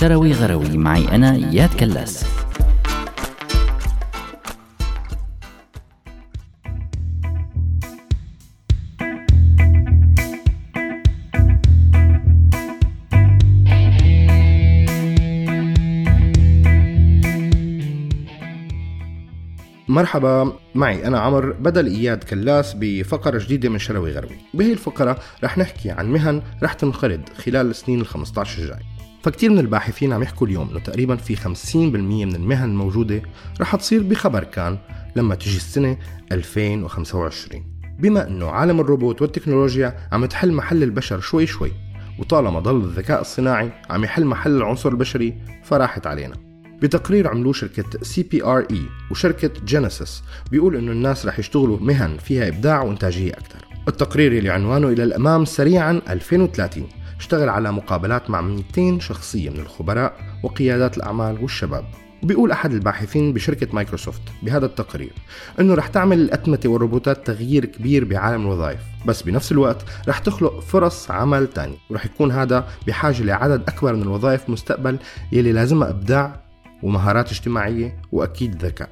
شروي غروي معي أنا إياد كلاس. مرحبا. معي أنا عمر بدل إياد كلاس بفقرة جديدة من شروي غروي بهي الفقرة رح نحكي عن مهن رح تنقرض خلال السنين ال 15 الجاي. فكتير من الباحثين عم يحكوا اليوم إنه تقريبا في 50% من المهن الموجودة رح تصير بخبر كان لما تجي السنة 2025 بما إنه عالم الروبوت والتكنولوجيا عم تحل محل البشر شوي شوي وطالما ضل الذكاء الصناعي عم يحل محل العنصر البشري فراحت علينا. بتقرير عملوه شركة CBRE وشركة Genesis بيقول إنه الناس رح يشتغلوا مهن فيها إبداع وإنتاجية أكثر. التقرير اللي عنوانه إلى الأمام سريعا 2030 اشتغل على مقابلات مع 200 شخصية من الخبراء وقيادات الأعمال والشباب. بيقول أحد الباحثين بشركة مايكروسوفت بهذا التقرير إنه رح تعمل الأتمتة والروبوتات تغيير كبير بعالم الوظائف بس بنفس الوقت رح تخلق فرص عمل تاني ورح يكون هذا بحاجة لعدد أكبر من الوظائف مستقبل يلي لازمها إبداع ومهارات اجتماعية وأكيد ذكاء.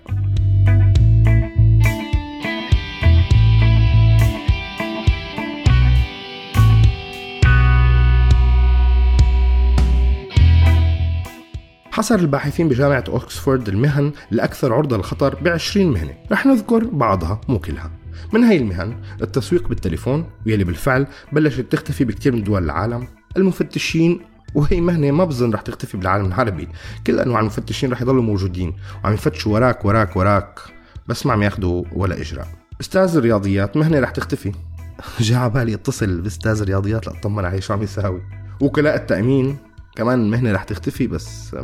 حصر الباحثين بجامعة أوكسفورد المهن الأكثر عرضة للخطر ب 20 مهنة. رح نذكر بعضها مو كلها من هاي المهن؟ التسويق بالتليفون واللي بالفعل بلشت تختفي بكثير من دول العالم. المفتشين وهي مهنة ما بظن رح تختفي بالعالم العربي كل أنواع المفتشين رح يضلوا موجودين. وعم يفتشوا وراك وراك وراك. بس ما عم ياخذوا ولا اجراء أستاذ الرياضيات مهنة رح تختفي. جاء على بالي اتصل بأستاذ الرياضيات. لاطمن عليه شو عم يساوي؟ وكلاء التأمين كمان مهنة رح تختفي بس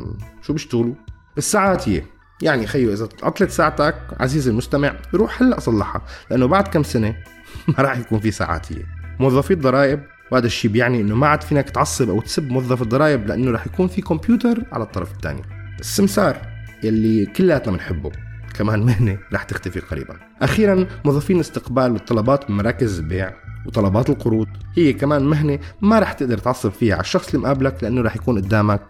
شو بيشتغلوا؟ الساعاتيه يعني خيو إذا عطلت ساعتك عزيزي المستمع روح هلأ صلحها. لأنه بعد كم سنة ما راح يكون في ساعاتيه موظفي الضرائب وهذا الشيء بيعني إنه ما عاد فينك تعصب أو تسب موظف الضرائب لأنه رح يكون في كمبيوتر على الطرف الثاني. السمسار يلي كلياتنا بنحبه كمان مهنة رح تختفي قريبا. أخيرا موظفين استقبال الطلبات من مراكز البيع وطلبات القروض هي كمان مهنة ما رح تقدر تعصب فيها على الشخص اللي مقابلك لأنه رح يكون قدامك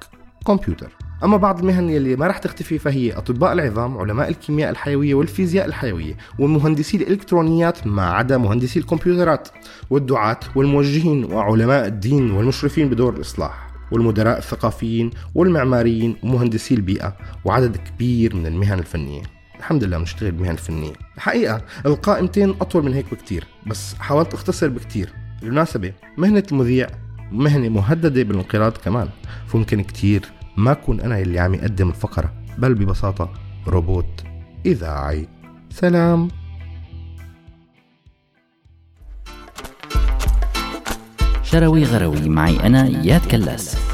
كمبيوتر. أما بعض المهن يلي ما رح تختفي فهي أطباء العظام علماء الكيمياء الحيوية والفيزياء الحيوية ومهندسي الإلكترونيات ما عدا مهندسي الكمبيوترات والدعاة والموجهين وعلماء الدين والمشرفين بدور الإصلاح والمدراء الثقافيين والمعماريين ومهندسي البيئة وعدد كبير من المهن الفنية. الحمد لله بنشتغل بمهن فنية. الحقيقة القائمتين أطول من هيك بكتير بس حاولت أختصر بكتير. بالمناسبة مهنة المذيع مهنة مهددة بالانقراض كمان فممكن كتير ما أكون أنا اللي عم يقدم الفقرة بل ببساطة روبوت إذاعي. سلام. شروي غروي معي أنا إياد كلاس.